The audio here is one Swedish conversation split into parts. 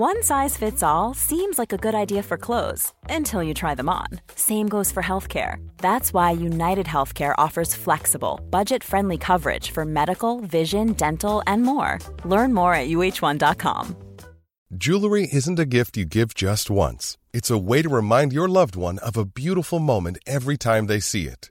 One size fits all seems like a good idea for clothes until you try them on. Same goes for healthcare. That's why United Healthcare offers flexible, budget friendly coverage for medical, vision, dental, and more. Learn more at uh1.com. Jewelry isn't a gift you give just once, it's a way to remind your loved one of a beautiful moment every time they see it.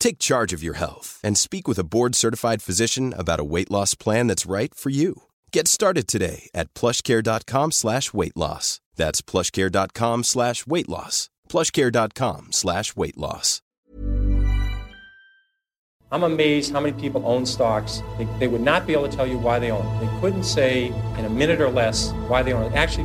Take charge of your health and speak with a board-certified physician about a weight loss plan that's right for you. Get started today at plushcare.com slash weight loss. That's plushcare.com slash weight loss. plushcare.com slash weight loss. I'm amazed how many people own stocks. They, they would not be able to tell you why they own. They couldn't say in a minute or less why they own it. Actually,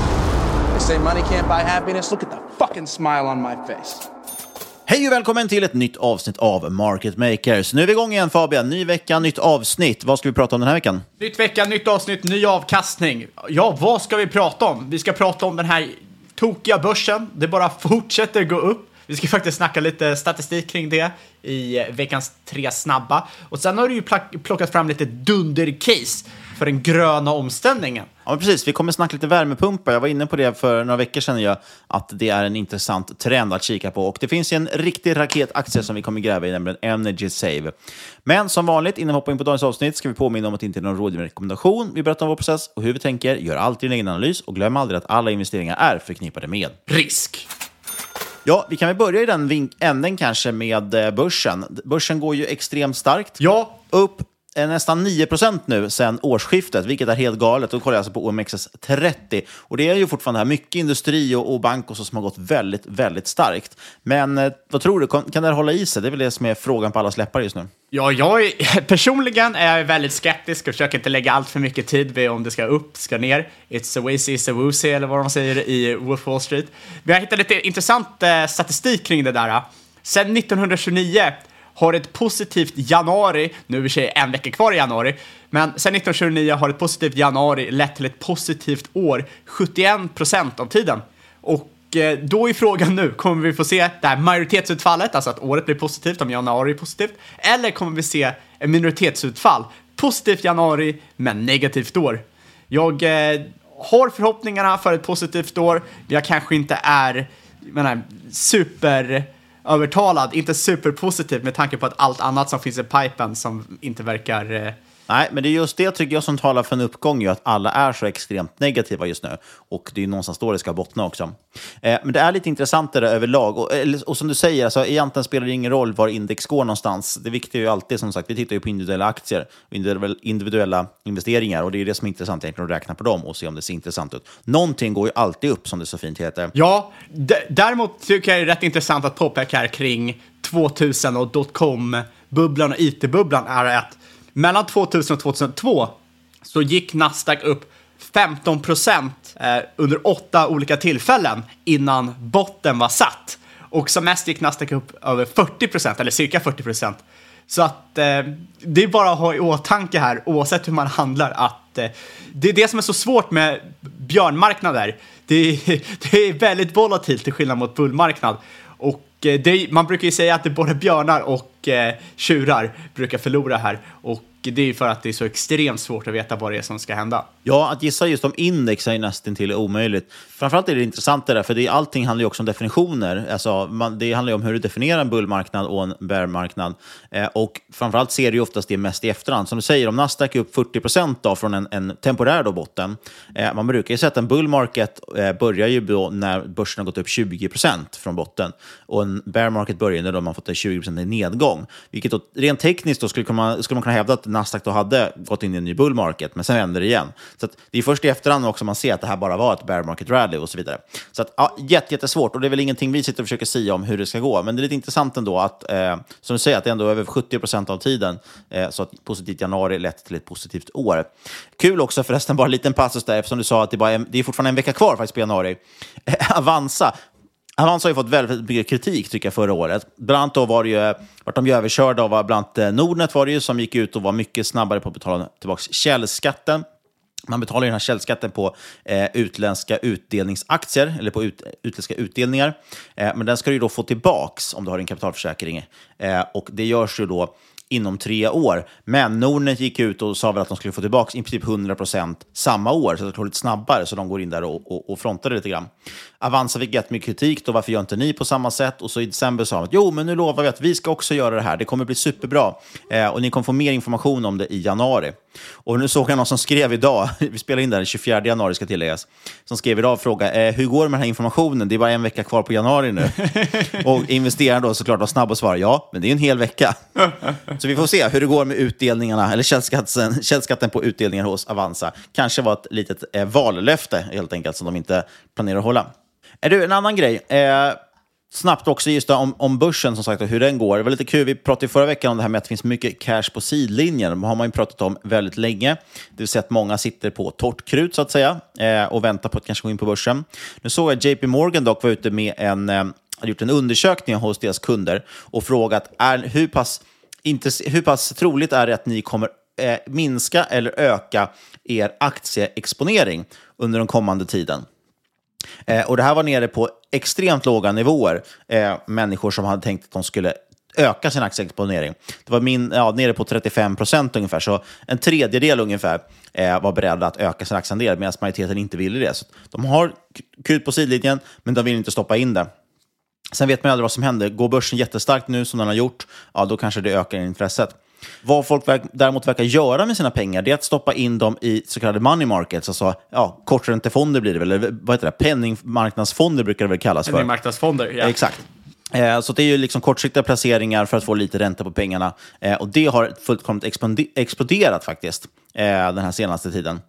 They say money can't buy happiness. Look at the fucking smile on my face. Hej och välkommen till ett nytt avsnitt av Market Makers. Nu är vi igång igen Fabian, ny vecka, nytt avsnitt. Vad ska vi prata om den här veckan? Nytt vecka, nytt avsnitt, ny avkastning. Ja, vad ska vi prata om? Vi ska prata om den här tokiga börsen. Det bara fortsätter gå upp. Vi ska faktiskt snacka lite statistik kring det i veckans tre snabba. Och sen har du ju plockat fram lite dunder-case för den gröna omställningen. Ja, precis. Vi kommer snacka lite värmepumpar. Jag var inne på det för några veckor sedan, jag, att det är en intressant trend att kika på. Och det finns en riktig raketaktie som vi kommer gräva i, nämligen Energy Save. Men som vanligt, innan vi hoppar in på dagens avsnitt, ska vi påminna om att det inte är någon rådgivande rekommendation. Vi berättar om vår process och hur vi tänker, gör alltid en egen analys och glöm aldrig att alla investeringar är förknippade med risk. Ja, vi kan väl börja i den änden kanske med eh, börsen. Börsen går ju extremt starkt. Ja. Upp nästan 9% nu sedan årsskiftet, vilket är helt galet. Då kollar jag alltså på OMXS30. Och det är ju fortfarande här mycket industri och, och bank och så som har gått väldigt, väldigt starkt. Men eh, vad tror du, kan, kan det här hålla i sig? Det är väl det som är frågan på alla läppar just nu. Ja, jag är, personligen är jag väldigt skeptisk och försöker inte lägga allt för mycket tid vid om det ska upp, ska ner. It's a wazy, it's a woozy, eller vad de säger i Wolf Wall Street. Vi har hittat lite intressant eh, statistik kring det där. Sedan 1929 har ett positivt januari, nu är det sig en vecka kvar i januari, men sen 1929 har ett positivt januari lett till ett positivt år 71 procent av tiden. Och eh, då är frågan nu, kommer vi få se det här majoritetsutfallet, alltså att året blir positivt om januari är positivt, eller kommer vi se en minoritetsutfall? Positivt januari, men negativt år. Jag eh, har förhoppningarna för ett positivt år, men jag kanske inte är menar, super övertalad, inte superpositiv med tanke på att allt annat som finns i pipen som inte verkar eh, Nej, men det är just det tycker jag som talar för en uppgång, ju att alla är så extremt negativa just nu. Och det är någonstans då det ska bottna också. Eh, men det är lite intressant det där överlag. Och, och som du säger, alltså, egentligen spelar det ingen roll var index går någonstans. Det viktiga är ju alltid, som sagt, vi tittar ju på individuella aktier, individuella investeringar. Och det är det som är intressant egentligen, att räkna på dem och se om det ser intressant ut. Någonting går ju alltid upp, som det så fint heter. Ja, däremot tycker jag det är rätt intressant att påpeka här kring 2000 och dotcom-bubblan och it-bubblan är att mellan 2000 och 2002 så gick Nasdaq upp 15 procent eh, under åtta olika tillfällen innan botten var satt. Och som mest gick Nasdaq upp över 40 procent, eller cirka 40 procent. Så att eh, det är bara att ha i åtanke här, oavsett hur man handlar, att eh, det är det som är så svårt med björnmarknader. Det är, det är väldigt volatilt till skillnad mot bullmarknad. Och eh, det, man brukar ju säga att det är både björnar och eh, tjurar brukar förlora här. Och det är för att det är så extremt svårt att veta vad det är som ska hända. Ja, att gissa just om index är nästan till omöjligt. Framförallt är det intressant det där, för det, allting handlar ju också om definitioner. Alltså, man, det handlar ju om hur du definierar en bullmarknad och en bearmarknad. Eh, och framförallt ser du ju oftast det mest i efterhand. Som du säger, om Nasdaq är upp 40 procent från en, en temporär då botten. Eh, man brukar ju säga att en bullmarket eh, börjar ju då när börsen har gått upp 20 procent från botten. Och en bear market börjar när man fått en 20 procent nedgång. Vilket då, rent tekniskt då skulle, man, skulle man kunna hävda att Nasdaq då hade gått in i en ny bull market, men sen vände det igen. Så det är först i efterhand också man ser att det här bara var ett bear market rally och så vidare. Så att, ja, jättesvårt och det är väl ingenting vi sitter och försöker säga om hur det ska gå. Men det är lite intressant ändå att, eh, som du säger, att det är ändå över 70 procent av tiden eh, så att positivt januari lett till ett positivt år. Kul också förresten, bara en liten passus där, eftersom du sa att det, bara är, det är fortfarande en vecka kvar faktiskt på januari. Avanza Avanza har alltså ju fått väldigt mycket kritik tycker jag förra året. Bland annat då var det ju, vart de ju överkörda av bland annat eh, Nordnet var det ju som gick ut och var mycket snabbare på att betala tillbaka källskatten. Man betalar ju den här källskatten på eh, utländska utdelningsaktier, eller på ut, utländska utdelningar. Eh, men den ska du ju då få tillbaks om du har en kapitalförsäkring. Eh, och det görs ju då inom tre år. Men Nordnet gick ut och sa väl att de skulle få tillbaka i princip 100% samma år, så det går lite snabbare, så de går in där och, och, och frontar det lite grann. Avanza fick jättemycket kritik, då varför gör inte ni på samma sätt? Och så i december sa de att jo, men nu lovar vi att vi ska också göra det här, det kommer bli superbra. Eh, och ni kommer få mer information om det i januari. Och nu såg jag någon som skrev idag, vi spelar in det här den 24 januari ska tilläggas, som skrev idag och frågade eh, hur går det med den här informationen? Det är bara en vecka kvar på januari nu. och investeraren då såklart var snabb och svarade ja, men det är en hel vecka. Så vi får se hur det går med utdelningarna, eller källskatten, källskatten på utdelningar hos Avanza. Kanske var ett litet eh, vallöfte helt enkelt som de inte planerar att hålla. Är du, en annan grej. Eh, snabbt också just om, om börsen, som sagt, och hur den går. Det var lite kul, vi pratade förra veckan om det här med att det finns mycket cash på sidlinjen. Det har man ju pratat om väldigt länge. Det vill säga att många sitter på torrt krut, så att säga, eh, och väntar på att kanske gå in på börsen. Nu såg jag att JP Morgan dock var ute med en, eh, hade gjort en undersökning hos deras kunder och frågat är, hur, pass, hur pass troligt är det att ni kommer eh, minska eller öka er aktieexponering under den kommande tiden. Eh, och det här var nere på extremt låga nivåer. Eh, människor som hade tänkt att de skulle öka sin aktieexponering. Det var min, ja, nere på 35 procent ungefär, så en tredjedel ungefär eh, var beredda att öka sin aktieandel medan majoriteten inte ville det. Så de har kul på sidlinjen, men de vill inte stoppa in det. Sen vet man aldrig vad som händer. Går börsen jättestarkt nu, som den har gjort, ja, då kanske det ökar intresset. Vad folk däremot verkar göra med sina pengar det är att stoppa in dem i så kallade money markets, alltså ja, korträntefonder blir det väl, eller vad heter det, penningmarknadsfonder brukar det väl kallas för. Penningmarknadsfonder, ja. Exakt. Eh, så det är ju liksom kortsiktiga placeringar för att få lite ränta på pengarna. Eh, och det har fullkomligt exploderat faktiskt eh, den här senaste tiden.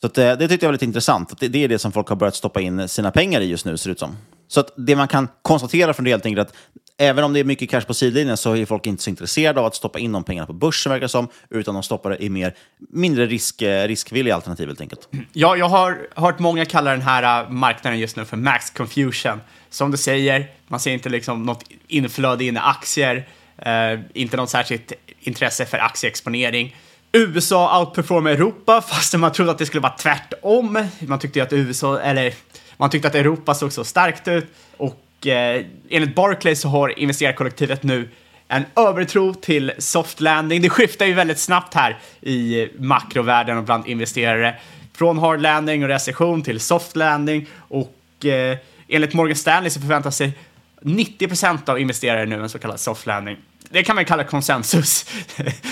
Så det tyckte jag var lite intressant. Det, är det som folk har börjat stoppa in sina pengar i just nu, ser det ut som. Så det man kan konstatera från det helt enkelt är att även om det är mycket cash på sidlinjen så är folk inte så intresserade av att stoppa in de pengarna på börsen, verkar som, utan de stoppar det i mer, mindre risk, eh, riskvilliga alternativ helt enkelt. Ja, jag har hört många kalla den här eh, marknaden just nu för max confusion. Som du säger, man ser inte liksom något inflöde in i aktier, eh, inte något särskilt intresse för aktieexponering. USA outperformar Europa fastän man trodde att det skulle vara tvärtom. Man tyckte att USA, eller man tyckte att Europa såg så starkt ut och eh, enligt Barclays så har investerarkollektivet nu en övertro till soft landing. Det skiftar ju väldigt snabbt här i makrovärlden och bland investerare. Från hard landing och recession till soft landing och eh, enligt Morgan Stanley så förväntar sig 90% av investerare nu en så kallad soft landing. Det kan man kalla konsensus.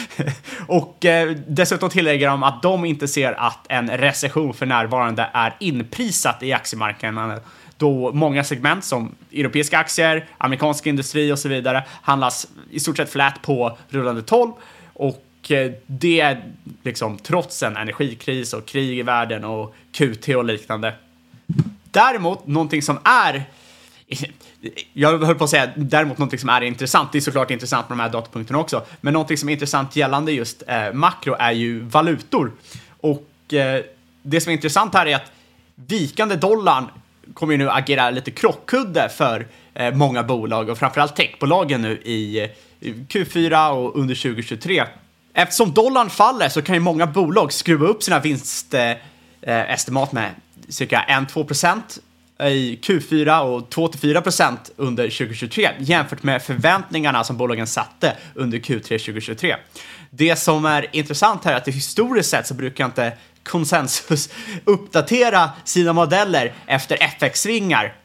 och eh, dessutom tillägger de att de inte ser att en recession för närvarande är inprisat i aktiemarknaden då många segment som europeiska aktier, amerikansk industri och så vidare handlas i stort sett flat på rullande 12 och eh, det är liksom trots en energikris och krig i världen och QT och liknande. Däremot, någonting som är jag höll på att säga däremot någonting som är intressant, det är såklart intressant med de här datapunkterna också, men någonting som är intressant gällande just eh, makro är ju valutor. Och eh, det som är intressant här är att vikande dollarn kommer ju nu agera lite krockkudde för eh, många bolag och framförallt techbolagen nu i, i Q4 och under 2023. Eftersom dollarn faller så kan ju många bolag skruva upp sina vinstestimat med cirka 1-2 procent i Q4 och 2-4 procent under 2023 jämfört med förväntningarna som bolagen satte under Q3 2023. Det som är intressant här är att historiskt sett så brukar inte konsensus uppdatera sina modeller efter FX-svingar.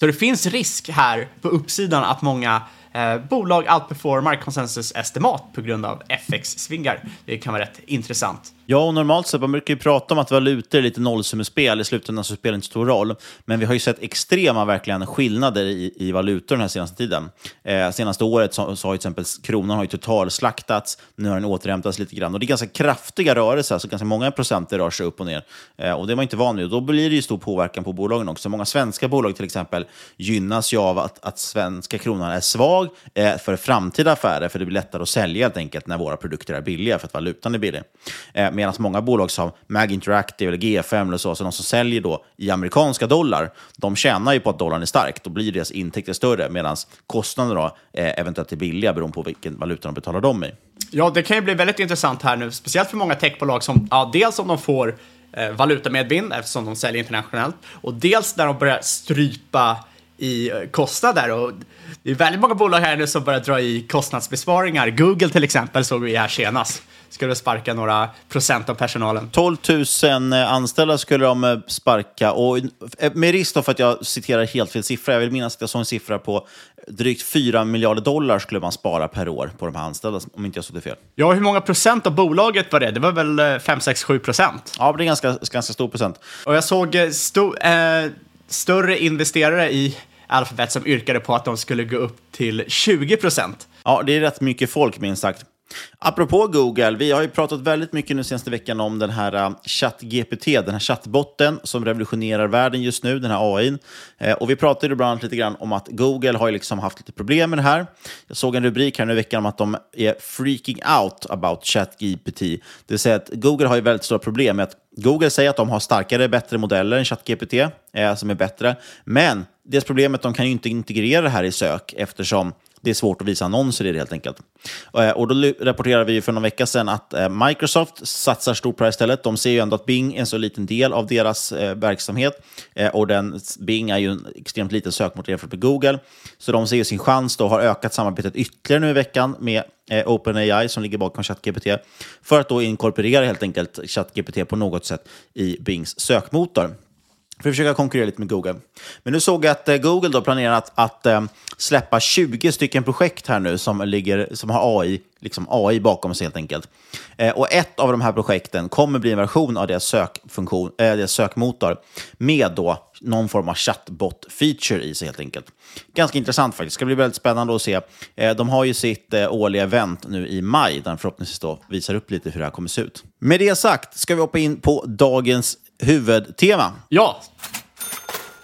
Så det finns risk här på uppsidan att många eh, bolag outperformar konsensus estimat på grund av FX-svingar. Det kan vara rätt intressant. Ja, och normalt sett, man brukar ju prata om att valutor är lite nollsummespel, i slutändan så spelar det inte så stor roll. Men vi har ju sett extrema verkligen skillnader i, i valutor den här senaste tiden. Eh, senaste året så, så har ju till exempel kronan har ju totalslaktats, nu har den återhämtats lite grann. Och det är ganska kraftiga rörelser, alltså ganska många procent rör sig upp och ner. Eh, och det är man inte van vid. Och då blir det ju stor påverkan på bolagen också. Många svenska bolag till exempel gynnas ju av att, att svenska kronan är svag eh, för framtida affärer, för det blir lättare att sälja helt enkelt när våra produkter är billiga, för att valutan är billig. Eh, Medan många bolag som Mag Interactive eller G5 eller så, så de som säljer då i amerikanska dollar, de tjänar ju på att dollarn är stark. Då blir deras intäkter större, medan kostnaderna då, eh, eventuellt är billiga beroende på vilken valuta de betalar dem i. Ja, det kan ju bli väldigt intressant här nu, speciellt för många techbolag som, ja, dels om de får eh, valutamedvind eftersom de säljer internationellt och dels när de börjar strypa i eh, kostnader. Och det är väldigt många bolag här nu som börjar dra i kostnadsbesparingar. Google till exempel såg vi här senast. Skulle sparka några procent av personalen. 12 000 anställda skulle de eh, sparka. Och eh, med risk för att jag citerar helt fel siffra, jag vill minnas att jag såg en siffra på drygt 4 miljarder dollar skulle man spara per år på de här anställda, om inte jag såg det fel. Ja, hur många procent av bolaget var det? Det var väl 5, 6, 7 procent? Ja, det är ganska, ganska stor procent. Och jag såg sto eh, större investerare i Alphabet som yrkade på att de skulle gå upp till 20 procent. Ja, det är rätt mycket folk minst sagt. Apropå Google, vi har ju pratat väldigt mycket nu senaste veckan om den här äh, ChatGPT, den här chattbotten som revolutionerar världen just nu, den här AI. Eh, och vi pratade bland annat lite grann om att Google har liksom haft lite problem med det här. Jag såg en rubrik här nu i veckan om att de är freaking out about ChatGPT. Det vill säga att Google har ju väldigt stora problem med att Google säger att de har starkare, bättre modeller än ChatGPT, eh, som är bättre. Men deras problem är att de kan ju inte integrera det här i sök eftersom det är svårt att visa annonser i det helt enkelt. Eh, och då rapporterade vi för någon vecka sedan att eh, Microsoft satsar stort på det här istället. De ser ju ändå att Bing är en så liten del av deras eh, verksamhet. Och den, Bing är ju en extremt liten sökmotor jämfört med Google. Så de ser ju sin chans då, har ökat samarbetet ytterligare nu i veckan med OpenAI som ligger bakom ChatGPT för att då inkorporera helt enkelt ChatGPT på något sätt i Bings sökmotor för att försöka konkurrera lite med Google. Men nu såg jag att eh, Google då planerar att, att eh, släppa 20 stycken projekt här nu som, ligger, som har AI, liksom AI bakom sig helt enkelt. Eh, och ett av de här projekten kommer bli en version av deras, sökfunktion, äh, deras sökmotor med då någon form av chatbot-feature i sig helt enkelt. Ganska intressant faktiskt. Det ska bli väldigt spännande att se. Eh, de har ju sitt eh, årliga event nu i maj där de förhoppningsvis då visar upp lite hur det här kommer se ut. Med det sagt ska vi hoppa in på dagens huvudtema. Ja.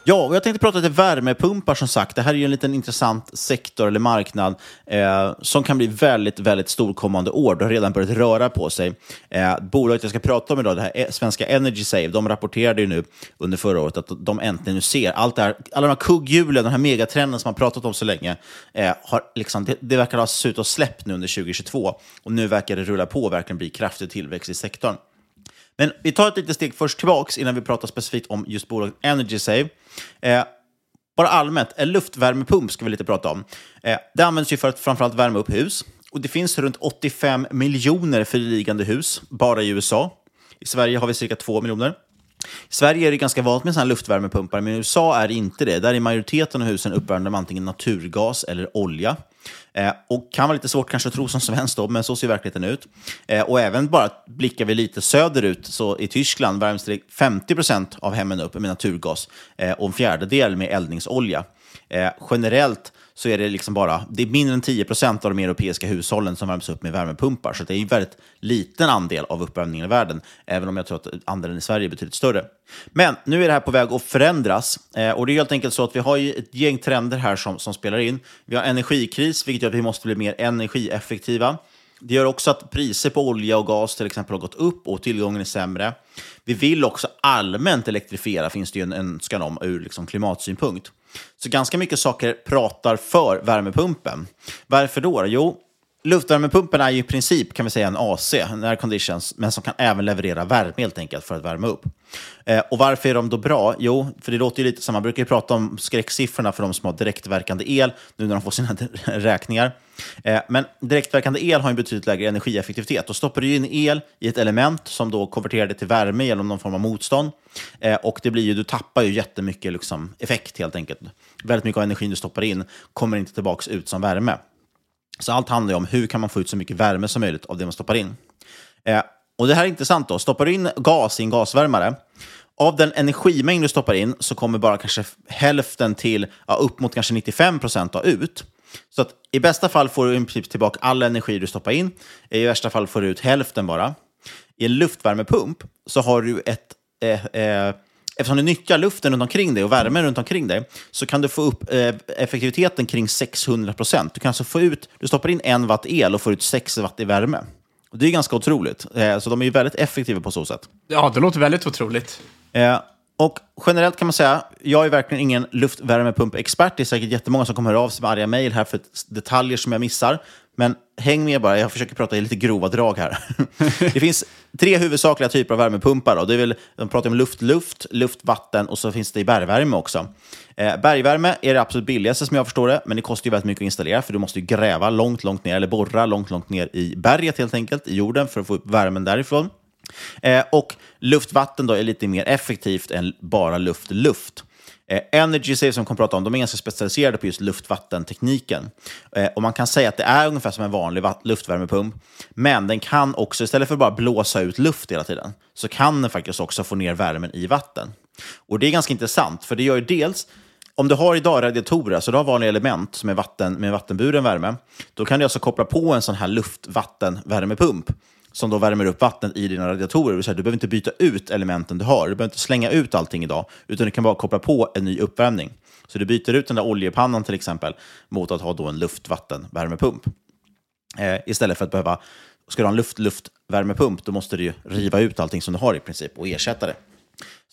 Ja, och jag tänkte prata lite värmepumpar som sagt. Det här är ju en liten intressant sektor eller marknad eh, som kan bli väldigt, väldigt stor kommande år. Det har redan börjat röra på sig. Eh, bolaget jag ska prata om idag, det här är svenska Energy Save, de rapporterade ju nu under förra året att de äntligen nu ser allt det här, alla de här kugghjulen, den här megatrenden som man pratat om så länge, eh, har liksom, det, det verkar ha sett och släppt nu under 2022 och nu verkar det rulla på och verkligen bli kraftig tillväxt i sektorn. Men vi tar ett litet steg först tillbaks innan vi pratar specifikt om just bolaget Energy Save. Eh, bara allmänt, en luftvärmepump ska vi lite prata om. Eh, det används ju för att framförallt värma upp hus. Och det finns runt 85 miljoner friliggande hus bara i USA. I Sverige har vi cirka 2 miljoner. I Sverige är det ganska vanligt med sådana luftvärmepumpar, men i USA är det inte det. Där är majoriteten av husen uppvärmda med antingen naturgas eller olja. Eh, och kan vara lite svårt kanske att tro som svensk då, men så ser verkligheten ut. Eh, och även bara blickar vi lite söderut, så i Tyskland värms det 50 procent av hemmen upp med naturgas eh, och en fjärdedel med eldningsolja. Eh, generellt så är det liksom bara det är mindre än 10 procent av de europeiska hushållen som värms upp med värmepumpar. Så det är en väldigt liten andel av uppvärmningen i världen, även om jag tror att andelen i Sverige är betydligt större. Men nu är det här på väg att förändras. Eh, och det är helt enkelt så att vi har ett gäng trender här som, som spelar in. Vi har energikris, vilket gör att vi måste bli mer energieffektiva. Det gör också att priser på olja och gas till exempel har gått upp och tillgången är sämre. Vi vill också allmänt elektrifiera, finns det ju en önskan om ur liksom klimatsynpunkt. Så ganska mycket saker pratar för värmepumpen. Varför då? Jo, luftvärmepumpen är ju i princip kan vi säga en AC, en air conditions, men som kan även leverera värme helt enkelt för att värma upp. Eh, och varför är de då bra? Jo, för det låter ju lite som, man brukar ju prata om skräcksiffrorna för de som har direktverkande el, nu när de får sina räkningar. Eh, men direktverkande el har en betydligt lägre energieffektivitet. Då stoppar du in el i ett element som då konverterar det till värme genom någon form av motstånd. Eh, och det blir ju, du tappar ju jättemycket liksom, effekt helt enkelt. Väldigt mycket av energin du stoppar in kommer inte tillbaka ut som värme. Så allt handlar ju om hur kan man få ut så mycket värme som möjligt av det man stoppar in. Eh, och det här är intressant då. Stoppar du in gas i en gasvärmare, av den energimängd du stoppar in så kommer bara kanske hälften till ja, upp mot kanske 95 procent ut. Så att i bästa fall får du i princip tillbaka all energi du stoppar in. I värsta fall får du ut hälften bara. I en luftvärmepump så har du ett eh, eh, eftersom du nyttjar luften runt omkring dig och värmen runt omkring dig, så kan du få upp eh, effektiviteten kring 600 procent. Du kan alltså få ut, du stoppar in en watt el och får ut 6 watt i värme. Och det är ganska otroligt. Eh, så de är ju väldigt effektiva på så sätt. Ja, det låter väldigt otroligt. Eh, och generellt kan man säga, jag är verkligen ingen luftvärmepumpexpert. Det är säkert jättemånga som kommer höra av sig med arga mejl här för detaljer som jag missar. Men häng med bara, jag försöker prata i lite grova drag här. det finns tre huvudsakliga typer av värmepumpar. Då. Det är väl, de pratar om luft-luft, luft-vatten och så finns det i bergvärme också. Eh, bergvärme är det absolut billigaste som jag förstår det, men det kostar ju väldigt mycket att installera för du måste ju gräva långt, långt ner, eller borra långt, långt ner i berget helt enkelt, i jorden, för att få upp värmen därifrån. Eh, och luft-vatten då är lite mer effektivt än bara luft-luft. Eh, Energy Save som kommer prata om, de är ganska specialiserade på just luftvattentekniken. Eh, och man kan säga att det är ungefär som en vanlig luftvärmepump, men den kan också, istället för att bara blåsa ut luft hela tiden, så kan den faktiskt också få ner värmen i vatten. Och det är ganska intressant, för det gör ju dels om du har idag radiatorer, alltså du har vanliga element som är vatten, med vattenburen värme, då kan du alltså koppla på en sån här luftvattenvärmepump som då värmer upp vattnet i dina radiatorer. Så du behöver inte byta ut elementen du har. Du behöver inte slänga ut allting idag, utan du kan bara koppla på en ny uppvärmning. Så du byter ut den där oljepannan till exempel mot att ha då en luftvattenvärmepump. Eh, istället för att behöva, ska du ha en luft-luftvärmepump, då måste du ju riva ut allting som du har i princip och ersätta det.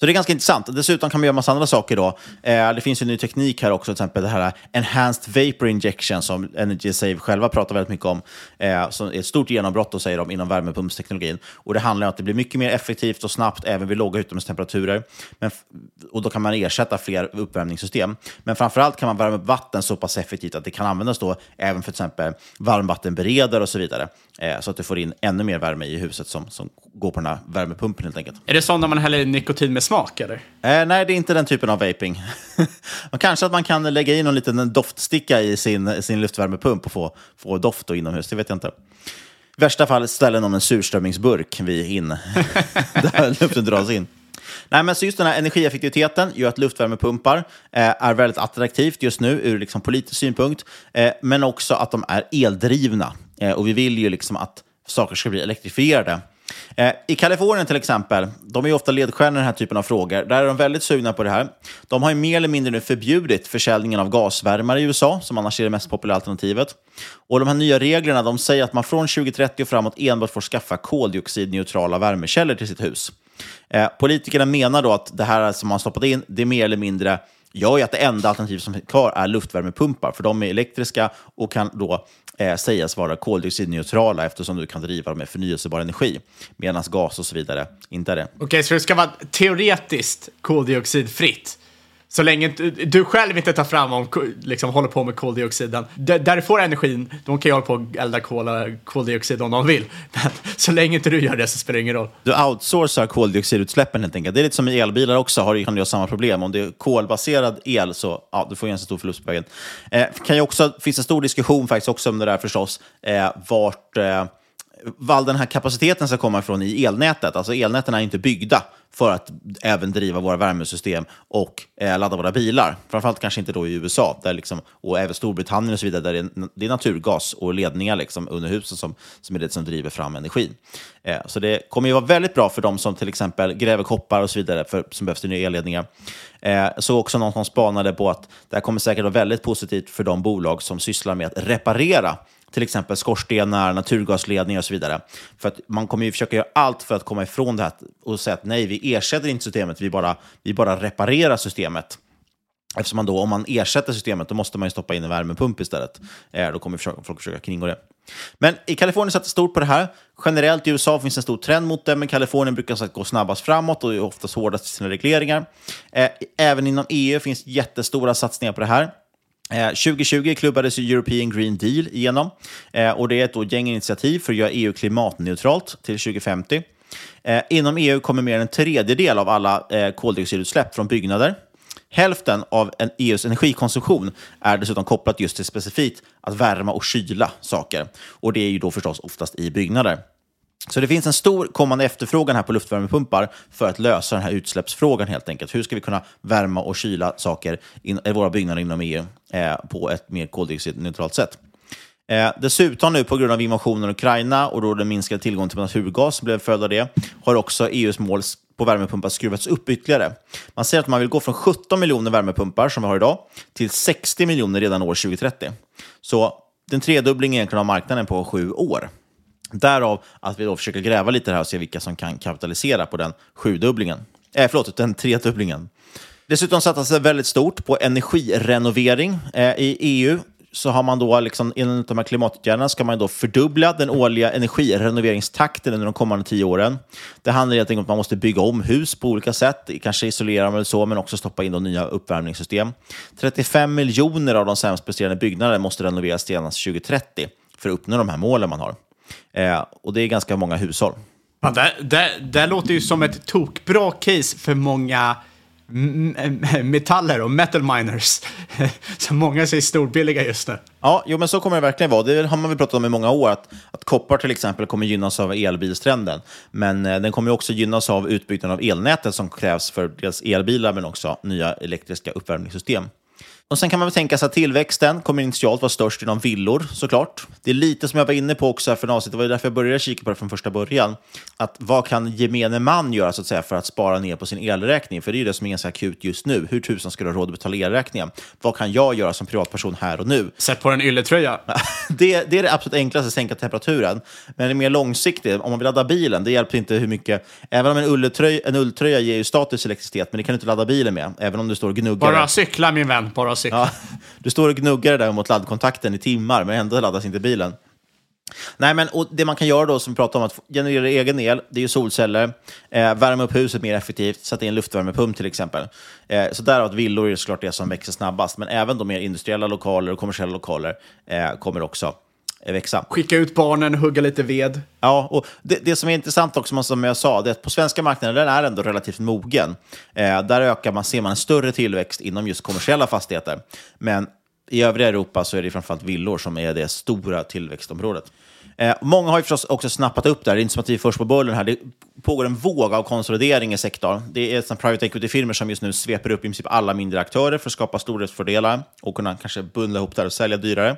Så det är ganska intressant. Dessutom kan man göra massa andra saker då. Eh, det finns ju ny teknik här också, till exempel det här Enhanced Vapor Injection som Energy Save själva pratar väldigt mycket om. Eh, som är ett stort genombrott, då, säger de, inom värmepumpsteknologin. Och det handlar om att det blir mycket mer effektivt och snabbt även vid låga utomhustemperaturer. Men, och då kan man ersätta fler uppvärmningssystem. Men framförallt kan man värma upp vatten så pass effektivt att det kan användas då även för till exempel varmvattenberedare och så vidare. Eh, så att du får in ännu mer värme i huset som, som går på den här värmepumpen helt enkelt. Är det så när man häller nikotin med smak eller? Eh, nej, det är inte den typen av vaping. kanske att man kan lägga in någon liten doftsticka i sin, sin luftvärmepump och få, få doft då inomhus, det vet jag inte. I värsta fall ställer någon en surströmmingsburk vid in, där luften dras in. Nej, men så just den här energieffektiviteten gör att luftvärmepumpar eh, är väldigt attraktivt just nu ur liksom politisk synpunkt, eh, men också att de är eldrivna. Eh, och vi vill ju liksom att saker ska bli elektrifierade. Eh, I Kalifornien till exempel, de är ju ofta ledstjärnor i den här typen av frågor. Där är de väldigt sugna på det här. De har ju mer eller mindre nu förbjudit försäljningen av gasvärmare i USA, som annars är det mest populära alternativet. Och de här nya reglerna de säger att man från 2030 och framåt enbart får skaffa koldioxidneutrala värmekällor till sitt hus. Eh, politikerna menar då att det här som man stoppat in, det är mer eller mindre gör ju att det enda alternativ som är kvar är luftvärmepumpar, för de är elektriska och kan då eh, sägas vara koldioxidneutrala eftersom du kan driva dem med förnyelsebar energi, medan gas och så vidare inte är det. Okej, okay, så det ska vara teoretiskt koldioxidfritt? Så länge du själv inte tar fram och liksom, håller på med koldioxiden. Där, där du får energin, de kan ju hålla på och elda kol, koldioxid om de vill. Men så länge inte du gör det så spelar det ingen roll. Du outsourcar koldioxidutsläppen helt enkelt. Det är lite som i elbilar också, har, kan du ha samma problem. Om det är kolbaserad el så ja, du får du en stor förlust på vägen. Eh, kan ju också, finns en stor diskussion faktiskt också om det där förstås, eh, vart eh, var den här kapaciteten ska komma ifrån i elnätet. Alltså elnäten är inte byggda för att även driva våra värmesystem och eh, ladda våra bilar. Framförallt kanske inte då i USA där liksom, och även Storbritannien och så vidare, där det är, det är naturgas och ledningar liksom under husen som, som är det som driver fram energin. Eh, så det kommer ju vara väldigt bra för de som till exempel gräver koppar och så vidare för, som behövs till nya elledningar. Eh, så också någon som spanade på att det här kommer säkert vara väldigt positivt för de bolag som sysslar med att reparera till exempel skorstenar, naturgasledningar och så vidare. För att man kommer ju försöka göra allt för att komma ifrån det här och säga att nej, vi ersätter inte systemet, vi bara, vi bara reparerar systemet. Eftersom man då, om man ersätter systemet, då måste man ju stoppa in en värmepump istället. Eh, då kommer försöka, folk försöka kringgå det. Men i Kalifornien satsar stort på det här. Generellt i USA finns en stor trend mot det, men Kalifornien brukar så gå snabbast framåt och är oftast hårdast i sina regleringar. Eh, även inom EU finns jättestora satsningar på det här. Eh, 2020 klubbades European Green Deal igenom eh, och det är ett då gäng initiativ för att göra EU klimatneutralt till 2050. Eh, inom EU kommer mer än en tredjedel av alla koldioxidutsläpp från byggnader. Hälften av EUs e energikonsumtion är dessutom kopplat just till specifikt att värma och kyla saker. Och det är ju då förstås oftast i byggnader. Så det finns en stor kommande efterfrågan här på luftvärmepumpar för att lösa den här utsläppsfrågan helt enkelt. Hur ska vi kunna värma och kyla saker i våra byggnader inom EU eh, på ett mer koldioxidneutralt sätt? Eh, dessutom nu på grund av invasionen i Ukraina och då den minskade tillgången till naturgas som blev följd av det, har också EUs mål på värmepumpar skruvats upp ytterligare. Man säger att man vill gå från 17 miljoner värmepumpar som vi har idag till 60 miljoner redan år 2030. Så den tredubbling egentligen av marknaden på sju år. Därav att vi då försöker gräva lite här och se vilka som kan kapitalisera på den sjudubblingen. Eh, förlåt, den tredubblingen. Dessutom satsas det väldigt stort på energirenovering eh, i EU så har man då, liksom, enligt de här klimatåtgärderna, ska man då fördubbla den årliga energirenoveringstakten under de kommande tio åren. Det handlar helt enkelt om att man måste bygga om hus på olika sätt, kanske isolera dem eller så, men också stoppa in de nya uppvärmningssystem. 35 miljoner av de sämst presterande byggnaderna måste renoveras senast 2030 för att uppnå de här målen man har. Eh, och det är ganska många hushåll. Ja, det, det, det låter ju som ett tokbra case för många metaller och metal miners. Så många säger storbilliga just nu. Ja, jo, men så kommer det verkligen vara. Det har man väl pratat om i många år, att, att koppar till exempel kommer gynnas av elbilstrenden. Men eh, den kommer också gynnas av utbyggnaden av elnätet som krävs för dels elbilar men också nya elektriska uppvärmningssystem. Och Sen kan man väl tänka sig att tillväxten kommer initialt vara störst inom villor såklart. Det är lite som jag var inne på också för avsnitt, det var därför jag började kika på det från första början. Att vad kan gemene man göra så att säga för att spara ner på sin elräkning? För det är ju det som är ganska akut just nu. Hur tusan ska du ha råd att betala elräkningen? Vad kan jag göra som privatperson här och nu? Sätt på en ylletröja. det, det är det absolut enklaste, att sänka temperaturen. Men det är mer långsiktigt, om man vill ladda bilen, det hjälper inte hur mycket. Även om en ulltröja, en ulltröja ger ju status elektricitet, men det kan du inte ladda bilen med. Även om du står och gnuggar. Bara cykla min vän, bara cykla. Ja, du står och gnuggar där mot laddkontakten i timmar, men ändå laddas inte bilen. Nej, men och det man kan göra då, som vi pratade om, att generera egen el, det är ju solceller, eh, värma upp huset mer effektivt, sätta in luftvärmepump till exempel. Eh, så därav att villor är såklart det som växer snabbast, men även de mer industriella lokaler och kommersiella lokaler eh, kommer också växa. Skicka ut barnen, hugga lite ved. Ja, och det, det som är intressant också, som jag sa, det är att på svenska marknaden den är ändå relativt mogen. Eh, där ökar man, ser man en större tillväxt inom just kommersiella fastigheter. Men i övriga Europa så är det framförallt villor som är det stora tillväxtområdet. Eh, många har ju förstås också snappat upp det här. Det är inte som att vi är först på bollen här. Det pågår en våg av konsolidering i sektorn. Det är private equity-firmor som just nu sveper upp i princip alla mindre aktörer för att skapa stordriftsfördelar och kunna kanske bundla ihop det och sälja dyrare.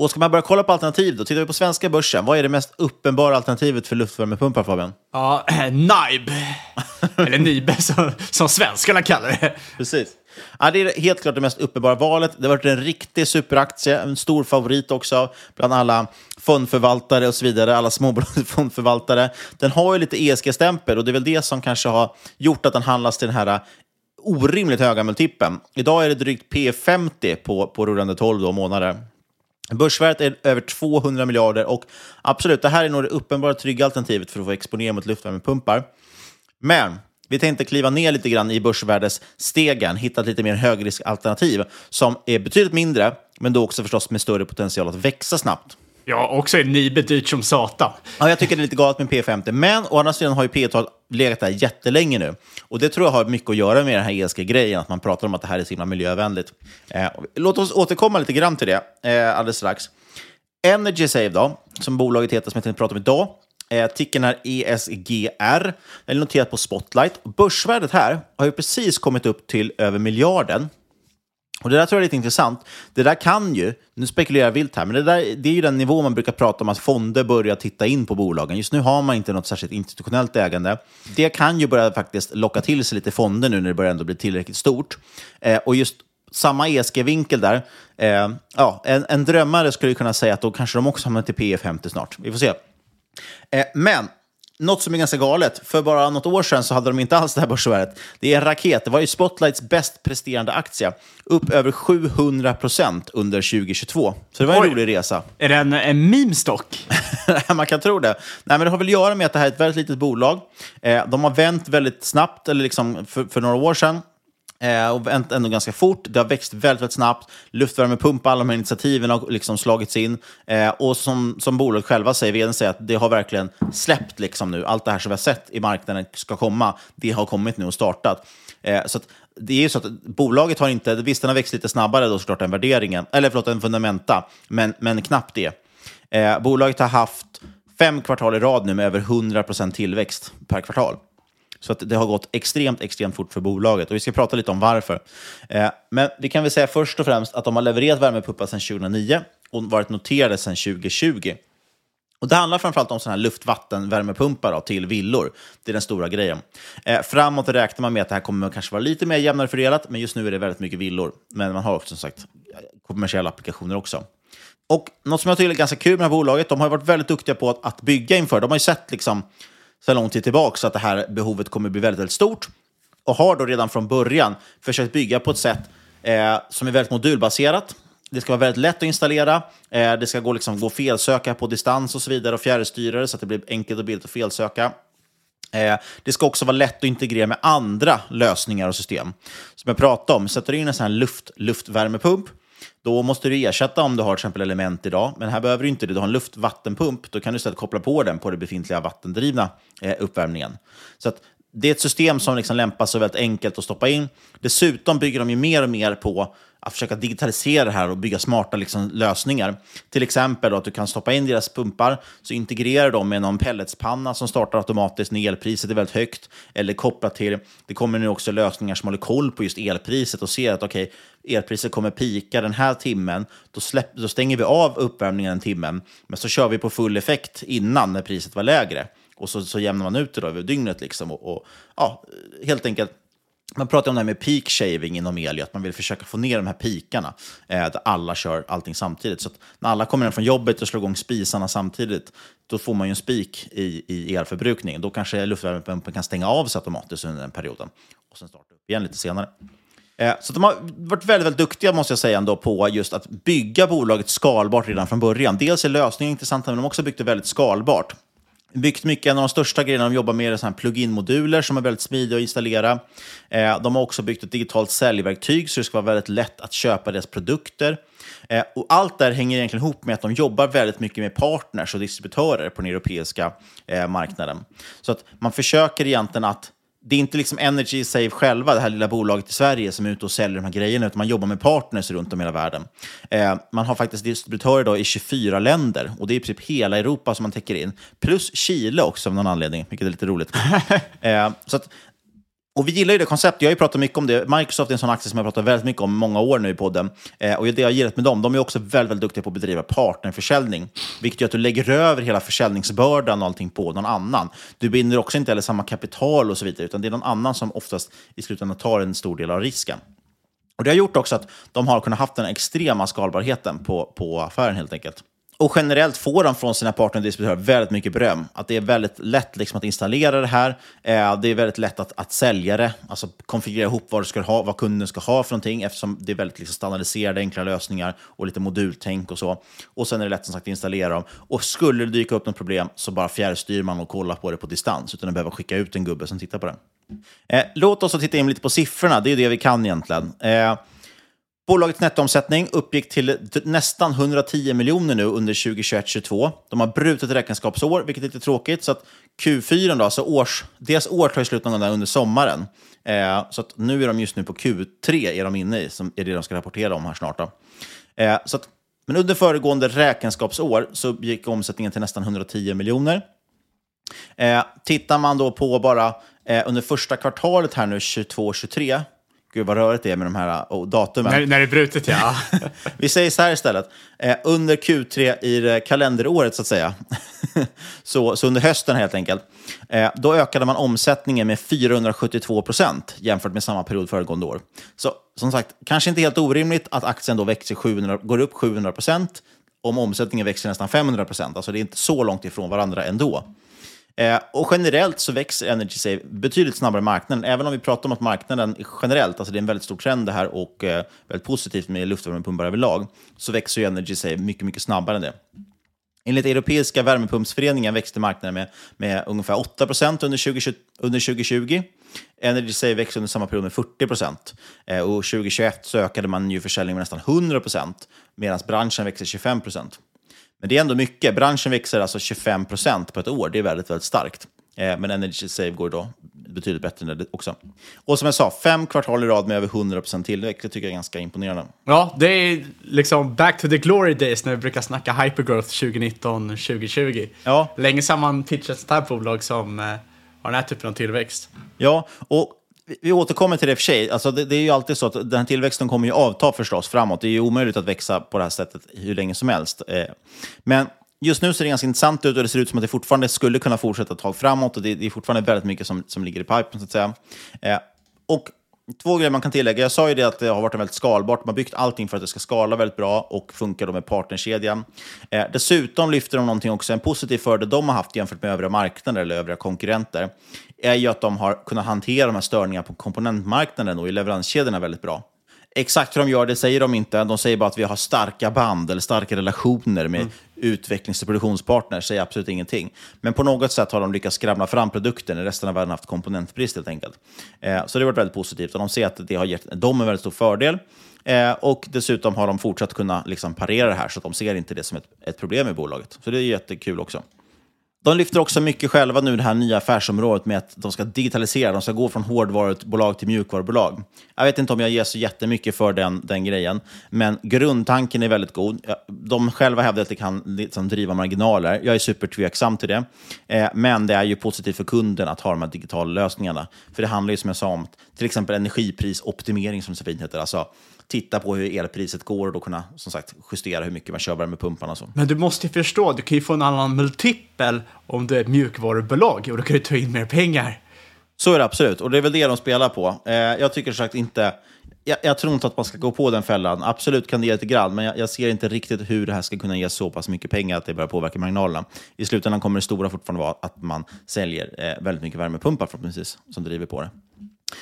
Och ska man börja kolla på alternativ då, tittar vi på svenska börsen. Vad är det mest uppenbara alternativet för luftvärmepumpar, Fabian? Ja, äh, NIBE. Eller NIBE som, som svenskarna kallar det. Precis. Ja, det är helt klart det mest uppenbara valet. Det har varit en riktig superaktie, en stor favorit också bland alla fondförvaltare och så vidare, alla småbolagsfondförvaltare. Den har ju lite ESG-stämpel och det är väl det som kanske har gjort att den handlas till den här orimligt höga multipeln. Idag är det drygt P50 på, på rullande 12 månader. Börsvärdet är över 200 miljarder och absolut, det här är nog det uppenbara trygga alternativet för att få exponera mot luftvärmepumpar. Men vi tänkte kliva ner lite grann i börsvärdesstegen, hitta ett lite mer högriskalternativ som är betydligt mindre, men då också förstås med större potential att växa snabbt. Ja, också är Nibe dyrt som satan. Ja, jag tycker det är lite galet med P50, men å andra sidan har ju P12 legat där jättelänge nu. Och det tror jag har mycket att göra med den här ESG-grejen, att man pratar om att det här är så himla miljövänligt. Eh, låt oss återkomma lite grann till det eh, alldeles strax. Energy Save då, som bolaget heter som jag tänkte prata om idag, Eh, ticken är ESGR. Den är noterad på Spotlight. Börsvärdet här har ju precis kommit upp till över miljarden. Och Det där tror jag är lite intressant. Det där kan ju, nu spekulerar jag vilt här, men det, där, det är ju den nivå man brukar prata om att fonder börjar titta in på bolagen. Just nu har man inte något särskilt institutionellt ägande. Det kan ju börja faktiskt locka till sig lite fonder nu när det börjar ändå bli tillräckligt stort. Eh, och just samma ESG-vinkel där. Eh, ja, en, en drömmare skulle kunna säga att då kanske de också hamnar till P50 snart. Vi får se. Eh, men något som är ganska galet. För bara något år sedan så hade de inte alls det här börsvärdet. Det är en raket. Det var ju Spotlights bäst presterande aktie. Upp över 700 procent under 2022. Så det var en Oj. rolig resa. Är det en, en meme-stock? Man kan tro det. Nej, men det har väl att göra med att det här är ett väldigt litet bolag. Eh, de har vänt väldigt snabbt, eller liksom för, för några år sedan. Eh, och vänt ändå ganska fort. Det har växt väldigt, väldigt snabbt. Luftvärmepump, alla de här initiativen har liksom slagits in. Eh, och som, som bolaget själva säger, vdn säger att det har verkligen släppt liksom nu. Allt det här som vi har sett i marknaden ska komma, det har kommit nu och startat. Eh, så att, det är ju så att bolaget har inte, visst den har växt lite snabbare då såklart än värderingen, eller förlåt, än fundamenta, men, men knappt det. Eh, bolaget har haft fem kvartal i rad nu med över 100% tillväxt per kvartal. Så att det har gått extremt, extremt fort för bolaget. Och vi ska prata lite om varför. Eh, men vi kan väl säga först och främst att de har levererat värmepumpar sedan 2009 och varit noterade sedan 2020. Och det handlar framförallt om sådana här luftvattenvärmepumpar då, till villor. Det är den stora grejen. Eh, framåt räknar man med att det här kommer att kanske vara lite mer jämnare fördelat, men just nu är det väldigt mycket villor. Men man har också som sagt kommersiella applikationer också. Och något som jag tycker är ganska kul med det här bolaget, de har varit väldigt duktiga på att, att bygga inför. De har ju sett liksom, sedan lång tid tillbaka så att det här behovet kommer bli väldigt, väldigt stort. Och har då redan från början försökt bygga på ett sätt eh, som är väldigt modulbaserat. Det ska vara väldigt lätt att installera. Eh, det ska gå, liksom, gå felsöka på distans och så vidare och fjärrstyrare så att det blir enkelt och billigt att felsöka. Eh, det ska också vara lätt att integrera med andra lösningar och system. Som jag pratade om, sätter du in en sån här luft, luftvärmepump, då måste du ersätta om du har till exempel element idag. Men här behöver du inte det. Du har en luftvattenpump. Då kan du istället koppla på den på den befintliga vattendrivna eh, uppvärmningen. Så att det är ett system som liksom lämpar sig väldigt enkelt att stoppa in. Dessutom bygger de ju mer och mer på att försöka digitalisera det här och bygga smarta liksom, lösningar. Till exempel då, att du kan stoppa in deras pumpar, så integrerar de med någon pelletspanna som startar automatiskt när elpriset är väldigt högt. Eller kopplat till, det kommer nu också lösningar som håller koll på just elpriset och ser att okej, okay, elpriset kommer pika den här timmen, då, släpp, då stänger vi av uppvärmningen en timme, men så kör vi på full effekt innan när priset var lägre. Och så, så jämnar man ut det då över dygnet. Liksom och, och, ja, helt enkelt, man pratar om det här med peak shaving inom el, att man vill försöka få ner de här pikarna eh, där alla kör allting samtidigt. Så att när alla kommer hem från jobbet och slår igång spisarna samtidigt, då får man ju en spik i, i elförbrukningen. Då kanske luftvärmepumpen kan stänga av sig automatiskt under den perioden och sen starta upp igen lite senare. Eh, så de har varit väldigt, väldigt duktiga måste jag säga ändå på just att bygga bolaget skalbart redan från början. Dels är lösningen intressant, men de har också byggt det väldigt skalbart byggt mycket. En av de största grejerna de jobbar med är såna plugin-moduler som är väldigt smidiga att installera. Eh, de har också byggt ett digitalt säljverktyg så det ska vara väldigt lätt att köpa deras produkter. Eh, och allt där hänger egentligen ihop med att de jobbar väldigt mycket med partners och distributörer på den europeiska eh, marknaden. Så att man försöker egentligen att det är inte liksom Energy Save själva, det här lilla bolaget i Sverige, som är ute och säljer de här grejerna, utan man jobbar med partners runt om i hela världen. Eh, man har faktiskt distributörer då i 24 länder, och det är i princip hela Europa som man täcker in. Plus Chile också av någon anledning, vilket är lite roligt. eh, så att, och vi gillar ju det konceptet. Jag har ju pratat mycket om det. Microsoft är en sån aktie som jag pratat väldigt mycket om många år nu i podden. Eh, och det jag gillat med dem, de är också väldigt, väldigt duktiga på att bedriva partnerförsäljning. Vilket gör att du lägger över hela försäljningsbördan och allting på någon annan. Du binder också inte heller samma kapital och så vidare, utan det är någon annan som oftast i slutändan tar en stor del av risken. Och Det har gjort också att de har kunnat haft den extrema skalbarheten på, på affären helt enkelt. Och generellt får de från sina partner och distributörer väldigt mycket beröm. Att det är väldigt lätt liksom att installera det här. Eh, det är väldigt lätt att, att sälja det, alltså konfigurera ihop vad, du ska ha, vad kunden ska ha för någonting eftersom det är väldigt liksom standardiserade, enkla lösningar och lite modultänk och så. Och sen är det lätt som sagt att installera dem. Och skulle det dyka upp något problem så bara fjärrstyr man och kollar på det på distans utan att behöva skicka ut en gubbe som tittar på det. Eh, låt oss titta in lite på siffrorna, det är det vi kan egentligen. Eh, Bolagets nettoomsättning uppgick till nästan 110 miljoner nu under 2021-2022. De har brutit räkenskapsår, vilket är lite tråkigt. Så att Q4, då, alltså års, deras år tar slut någon gång under sommaren. Eh, så att nu är de just nu på Q3, är de inne i, som är det de ska rapportera om här snart. Då. Eh, så att, men under föregående räkenskapsår så uppgick omsättningen till nästan 110 miljoner. Eh, tittar man då på bara eh, under första kvartalet här nu, 22-23, Gud vad rörigt det är med de här oh, datumen. När, när det är brutet, ja. Vi säger så här istället. Eh, under Q3 i kalenderåret, så att säga, så, så under hösten helt enkelt, eh, då ökade man omsättningen med 472 procent jämfört med samma period föregående år. Så som sagt, kanske inte helt orimligt att aktien då växer 700, går upp 700 procent om omsättningen växer nästan 500 procent. Alltså det är inte så långt ifrån varandra ändå. Eh, och generellt så växer Energy Save betydligt snabbare än marknaden. Även om vi pratar om att marknaden generellt, alltså det är en väldigt stor trend det här och eh, väldigt positivt med luftvärmepumpar överlag, så växer ju Energy Save mycket, mycket snabbare än det. Enligt Europeiska värmepumpsföreningen växte marknaden med, med ungefär 8 procent under, 2020, under 2020. Energy Save växte under samma period med 40 procent. Eh, och 2021 så ökade man ju försäljningen med nästan 100 procent, medan branschen växer 25 procent. Men det är ändå mycket. Branschen växer alltså 25 procent på ett år. Det är väldigt, väldigt starkt. Eh, men Energy Save går då betydligt bättre än också. Och som jag sa, fem kvartal i rad med över 100 procent tillväxt. Det tycker jag är ganska imponerande. Ja, det är liksom back to the glory days när vi brukar snacka hypergrowth 2019-2020. Ja. Länge sedan man pitchat ett sånt här bolag som eh, har den här typen av tillväxt. Ja, och vi återkommer till det i och för sig. Alltså det, det, är ju alltid så att den här tillväxten kommer ju avta förstås framåt. Det är ju omöjligt att växa på det här sättet hur länge som helst. Eh, men just nu ser det ganska intressant ut och det ser ut som att det fortfarande skulle kunna fortsätta ett tag framåt. Och det, det är fortfarande väldigt mycket som, som ligger i pipen, så att säga. Eh, och Två grejer man kan tillägga. Jag sa ju det att det har varit väldigt skalbart. Man har byggt allting för att det ska skala väldigt bra och funka då med partnerkedjan. Eh, dessutom lyfter de någonting också, en positiv fördel de har haft jämfört med övriga marknader eller övriga konkurrenter, är ju att de har kunnat hantera de här störningarna på komponentmarknaden och i leveranskedjorna väldigt bra. Exakt hur de gör det säger de inte. De säger bara att vi har starka band eller starka relationer med mm. utvecklings och produktionspartners. säger absolut ingenting. Men på något sätt har de lyckats skramla fram produkten när resten av världen haft komponentbrist helt enkelt. Eh, så det har varit väldigt positivt och de ser att det har gett dem en väldigt stor fördel. Eh, och dessutom har de fortsatt kunna liksom parera det här så att de ser inte det som ett, ett problem i bolaget. Så det är jättekul också. De lyfter också mycket själva nu det här nya affärsområdet med att de ska digitalisera, de ska gå från hårdvarubolag till mjukvarubolag. Jag vet inte om jag ger så jättemycket för den, den grejen, men grundtanken är väldigt god. De själva hävdar att det kan liksom driva marginaler. Jag är supertveksam till det, eh, men det är ju positivt för kunden att ha de här digitala lösningarna. För det handlar ju som jag sa om till exempel energiprisoptimering som så fint heter. Alltså, titta på hur elpriset går och då kunna som sagt justera hur mycket man kör värmepumparna. Så. Men du måste ju förstå, du kan ju få en annan multipel om du är ett mjukvarubolag och då kan du ta in mer pengar. Så är det absolut, och det är väl det de spelar på. Eh, jag tycker sagt inte... Jag, jag, tror inte att man ska gå på den fällan. Absolut kan det ge lite grann, men jag, jag, ser inte riktigt hur det här ska kunna ge så pass mycket pengar att det börjar påverka marginalerna. I slutändan kommer det stora fortfarande vara att man säljer eh, väldigt mycket värmepumpar förhoppningsvis, som driver på det.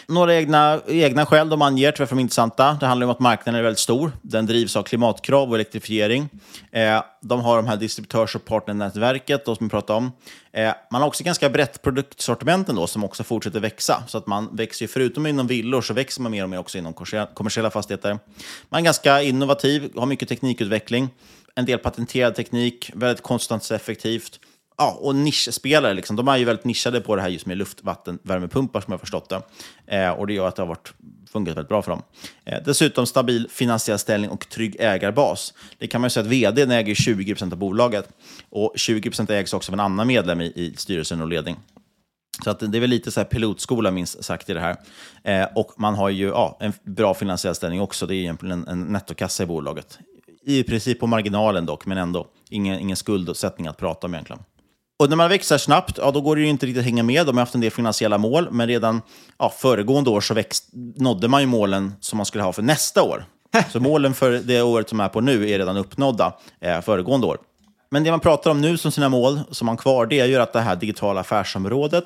Några egna, egna skäl de anger till för de är intressanta. Det handlar om att marknaden är väldigt stor. Den drivs av klimatkrav och elektrifiering. Eh, de har de här distributörs och partnernätverket som vi pratade om. Eh, man har också ganska brett produktsortiment ändå, som också fortsätter växa. Så att man växer förutom inom villor så växer man mer och mer också inom kommersiella fastigheter. Man är ganska innovativ, har mycket teknikutveckling, en del patenterad teknik, väldigt kostnadseffektivt ja, och nischspelare. Liksom. De är ju väldigt nischade på det här just med luftvattenvärmepumpar som jag har förstått det. Eh, och det gör att det har varit, funkat väldigt bra för dem. Eh, dessutom stabil finansiell ställning och trygg ägarbas. Det kan man ju säga att vd äger 20 procent av bolaget. Och 20 procent ägs också av en annan medlem i, i styrelsen och ledning. Så att det är väl lite så här pilotskola minst sagt i det här. Eh, och man har ju ja, en bra finansiell ställning också. Det är egentligen en, en nettokassa i bolaget. I princip på marginalen dock, men ändå. Ingen, ingen skuldsättning att prata om egentligen. Och när man växer snabbt, ja, då går det ju inte riktigt att hänga med. De har haft en del finansiella mål, men redan ja, föregående år så växt, nådde man ju målen som man skulle ha för nästa år. Så målen för det året som är på nu är redan uppnådda eh, föregående år. Men det man pratar om nu som sina mål, som man kvar, det är ju att det här digitala affärsområdet,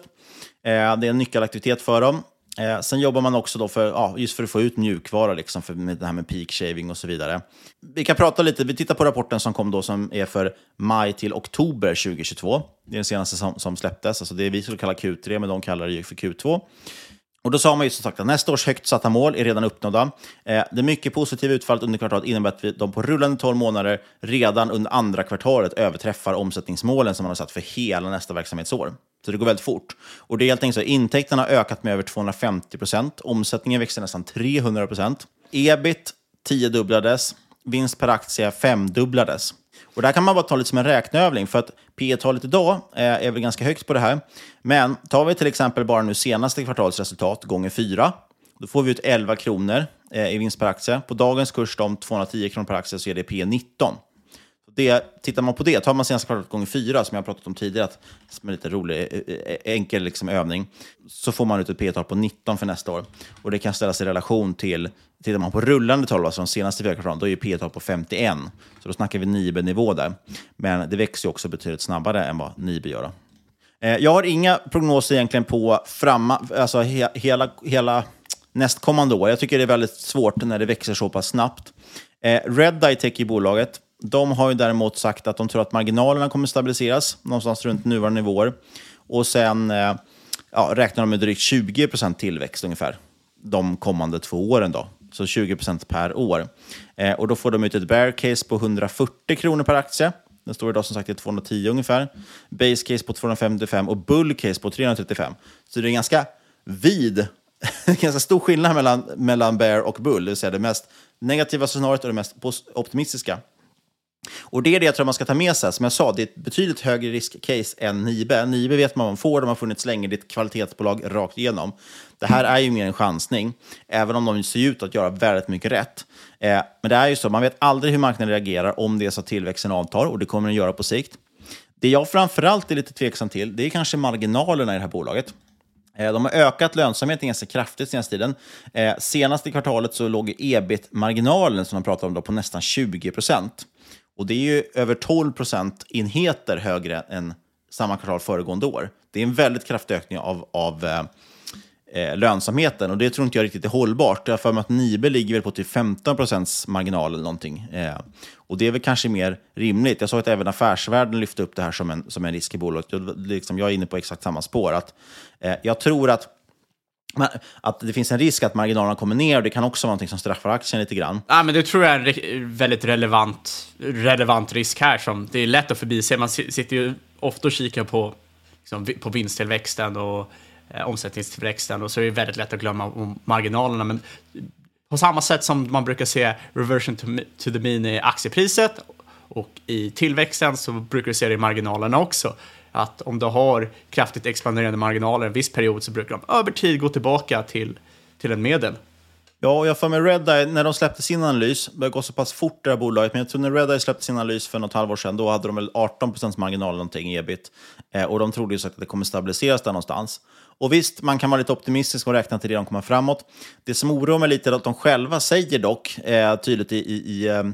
eh, det är en nyckelaktivitet för dem. Eh, sen jobbar man också då för, ja, just för att få ut mjukvara, liksom, för med det här med peak shaving och så vidare. Vi kan prata lite, vi tittar på rapporten som kom då som är för maj till oktober 2022. Det är den senaste som, som släpptes, alltså det vi skulle kalla Q3, men de kallar det ju för Q2. Och då sa man ju som sagt att nästa års högt satta mål är redan uppnådda. Eh, det mycket positiva utfallet under kvartalet innebär att vi, de på rullande 12 månader redan under andra kvartalet överträffar omsättningsmålen som man har satt för hela nästa verksamhetsår. Så det går väldigt fort. Och det är helt enkelt så att intäkterna har ökat med över 250 procent. Omsättningen växte nästan 300 procent. Ebit tiodubblades. Vinst per aktie femdubblades. Och där kan man bara ta lite som en räkneövning, för att P talet idag eh, är väl ganska högt på det här. Men tar vi till exempel bara nu senaste kvartalets resultat gånger fyra, Då får vi ut 11 kronor eh, i vinst per aktie. På dagens kurs, om 210 kronor per aktie, så är det P19. Det, tittar man på det, tar man senaste kvartalet gånger fyra, som jag har pratat om tidigare, att, som en lite rolig, e, e, e, enkel liksom, övning, så får man ut ett P-tal på 19 för nästa år. Och det kan ställas i relation till, tittar man på rullande tal, alltså de senaste fyra kvartalen, då är P-tal på 51. Så då snackar vi NIBE-nivå där. Men det växer ju också betydligt snabbare än vad NIBE gör. Eh, jag har inga prognoser egentligen på framma, alltså he, hela, hela nästkommande år. Jag tycker det är väldigt svårt när det växer så pass snabbt. Eh, Redeye täcker bolaget. De har ju däremot sagt att de tror att marginalerna kommer stabiliseras någonstans runt nuvarande nivåer. Och sen eh, ja, räknar de med drygt 20% tillväxt ungefär de kommande två åren. Då. Så 20% per år. Eh, och då får de ut ett bear case på 140 kronor per aktie. Den står idag som sagt i 210 ungefär. Base case på 255 och bull case på 335. Så det är ganska vid, ganska stor skillnad mellan, mellan bear och bull. Det vill säga det mest negativa scenariot och det mest optimistiska. Och det är det jag tror man ska ta med sig. Som jag sa, det är ett betydligt högre riskcase än Nibe. Nibe vet man vad man får, de har funnits länge, det är ett kvalitetsbolag rakt igenom. Det här är ju mer en chansning, även om de ser ut att göra väldigt mycket rätt. Eh, men det är ju så, man vet aldrig hur marknaden reagerar om det är så att tillväxten avtar, och det kommer den göra på sikt. Det jag framförallt är lite tveksam till, det är kanske marginalerna i det här bolaget. Eh, de har ökat lönsamheten ganska kraftigt senaste tiden. Eh, senaste kvartalet så låg ebit-marginalen, som de pratar om, då, på nästan 20 procent. Och det är ju över 12 procentenheter högre än samma kvartal föregående år. Det är en väldigt kraftig ökning av, av eh, eh, lönsamheten och det tror inte jag riktigt är hållbart. Jag har för mig att Nibe ligger väl på typ 15 procents marginal eller någonting. Eh, och det är väl kanske mer rimligt. Jag såg att även affärsvärlden lyfte upp det här som en, som en risk i bolaget. Liksom, jag är inne på exakt samma spår. Att, eh, jag tror att att det finns en risk att marginalerna kommer ner och det kan också vara något som straffar aktien lite grann. Ja, men det tror jag är en väldigt relevant, relevant risk här. Som det är lätt att förbise. Man sitter ju ofta och kikar på, liksom, på vinsttillväxten och eh, omsättningstillväxten och så är det väldigt lätt att glömma marginalerna. Men på samma sätt som man brukar se reversion to, to the mean i aktiepriset och i tillväxten så brukar du se det i marginalerna också att om du har kraftigt expanderande marginaler en viss period så brukar de över tid gå tillbaka till, till en medel. Ja, och jag får med Redeye, när de släppte sin analys, det går så pass fort det här bolaget, men jag tror när Redeye släppte sin analys för något halvår sedan, då hade de väl 18% marginal någonting i ebit. Eh, och de trodde ju så att det kommer stabiliseras där någonstans. Och visst, man kan vara lite optimistisk och räkna till det de kommer framåt. Det som oroar mig lite är att de själva säger dock eh, tydligt i, i, i eh,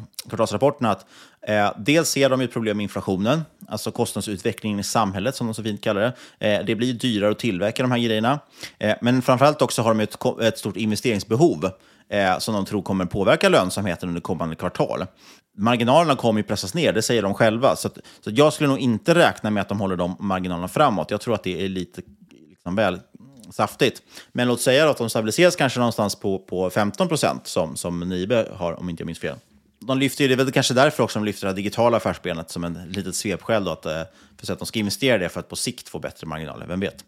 att eh, dels ser de ett problem med inflationen, alltså kostnadsutvecklingen i samhället som de så fint kallar det. Eh, det blir dyrare att tillverka de här grejerna. Eh, men framförallt också har de ett, ett stort investeringsbehov eh, som de tror kommer påverka lönsamheten under kommande kvartal. Marginalerna kommer ju pressas ner, det säger de själva. Så, att, så jag skulle nog inte räkna med att de håller de marginalerna framåt. Jag tror att det är lite liksom väl saftigt. Men låt säga att de stabiliseras kanske någonstans på, på 15 procent som, som Nibe har, om inte jag minns fel. De lyfter ju, det är väl kanske därför också de lyfter det här digitala affärsbenet som en litet svepskäl då, att, eh, för att de ska investera det för att på sikt få bättre marginaler, vem vet?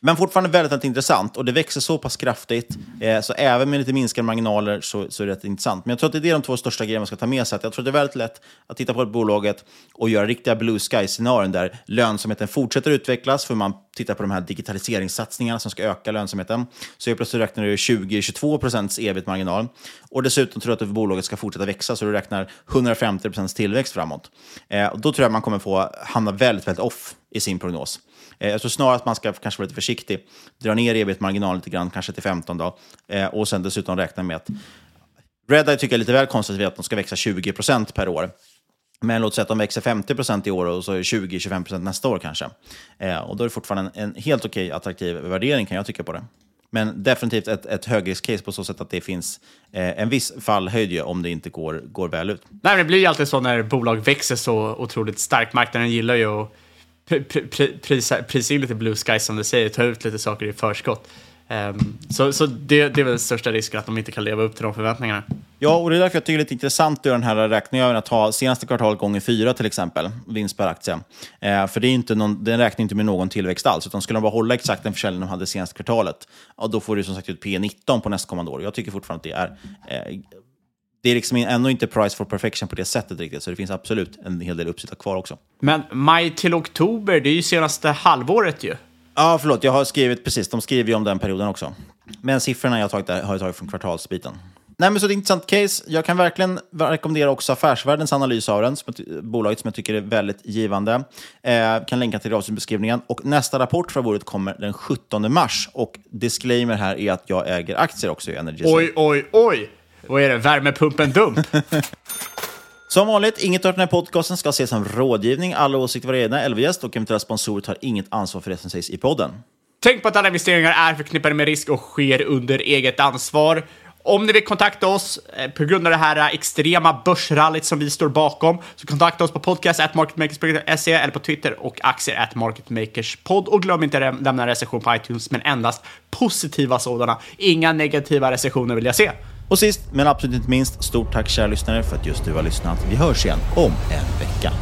Men fortfarande väldigt, väldigt intressant och det växer så pass kraftigt eh, så även med lite minskade marginaler så, så är det rätt intressant. Men jag tror att det är de två största grejerna man ska ta med sig. Att jag tror att det är väldigt lätt att titta på ett bolaget och göra riktiga blue sky-scenarion där lönsamheten fortsätter utvecklas för man tittar på de här digitaliseringssatsningarna som ska öka lönsamheten. Så jag plötsligt räknar du 20-22 procents ebit-marginal. Och dessutom tror jag att bolaget ska fortsätta växa så du räknar 150 procents tillväxt framåt. Eh, och då tror jag man kommer få hamna väldigt, väldigt off i sin prognos. Eh, jag tror snarare att man ska kanske vara lite försiktig, dra ner ebit-marginalen lite grann, kanske till 15 då, eh, och sen dessutom räkna med att Redeye tycker jag är lite väl konstigt att de ska växa 20 procent per år. Men låt säga att de växer 50 procent i år och så 20-25 procent nästa år kanske. Eh, och då är det fortfarande en, en helt okej attraktiv värdering kan jag tycka på det. Men definitivt ett, ett högriskcase på så sätt att det finns eh, en viss fallhöjd om det inte går, går väl ut. Nej, det blir ju alltid så när bolag växer så otroligt starkt. Marknaden gillar ju att prisa, prisa in lite blue sky som du säger, ta ut lite saker i förskott. Um, så så det, det är väl den största risken att de inte kan leva upp till de förväntningarna. Ja, och det är därför jag tycker det är lite intressant att göra den här räkningen att ta senaste kvartalet gånger fyra till exempel, vinst per aktie. Eh, för det är inte någon, den räknar inte med någon tillväxt alls, utan skulle de bara hålla exakt den försäljning de hade senaste kvartalet, ja, då får du som sagt ut P19 på nästkommande år. Jag tycker fortfarande att det är eh, det är liksom ändå inte price for perfection på det sättet riktigt, så det finns absolut en hel del uppsitta kvar också. Men maj till oktober, det är ju senaste halvåret ju. Ja, förlåt, jag har skrivit precis. De skriver ju om den perioden också. Men siffrorna jag tagit där har jag tagit från kvartalsbiten. Nej, men så det är ett intressant case. Jag kan verkligen rekommendera också Affärsvärldens analys av den, som bolaget som jag tycker är väldigt givande. Eh, kan länka till det i beskrivningen. Och nästa rapport för bolaget kommer den 17 mars. Och disclaimer här är att jag äger aktier också i Energy. Oj, oj, oj! Vad är det? Värmepumpen dump? Som vanligt, inget av den här podcasten ska ses som rådgivning. Alla åsikter var egna. Elvgäst och eventuella sponsorer tar inget ansvar för det som sägs i podden. Tänk på att alla investeringar är förknippade med risk och sker under eget ansvar. Om ni vill kontakta oss eh, på grund av det här eh, extrema börsrallyt som vi står bakom, så kontakta oss på podcast.marketmakers.se eller på Twitter och aktier at marketmakerspod. Och glöm inte att lämna en recension på iTunes, men endast positiva sådana. Inga negativa recensioner vill jag se. Och sist, men absolut inte minst, stort tack kära lyssnare för att just du har lyssnat. Vi hörs igen om en vecka.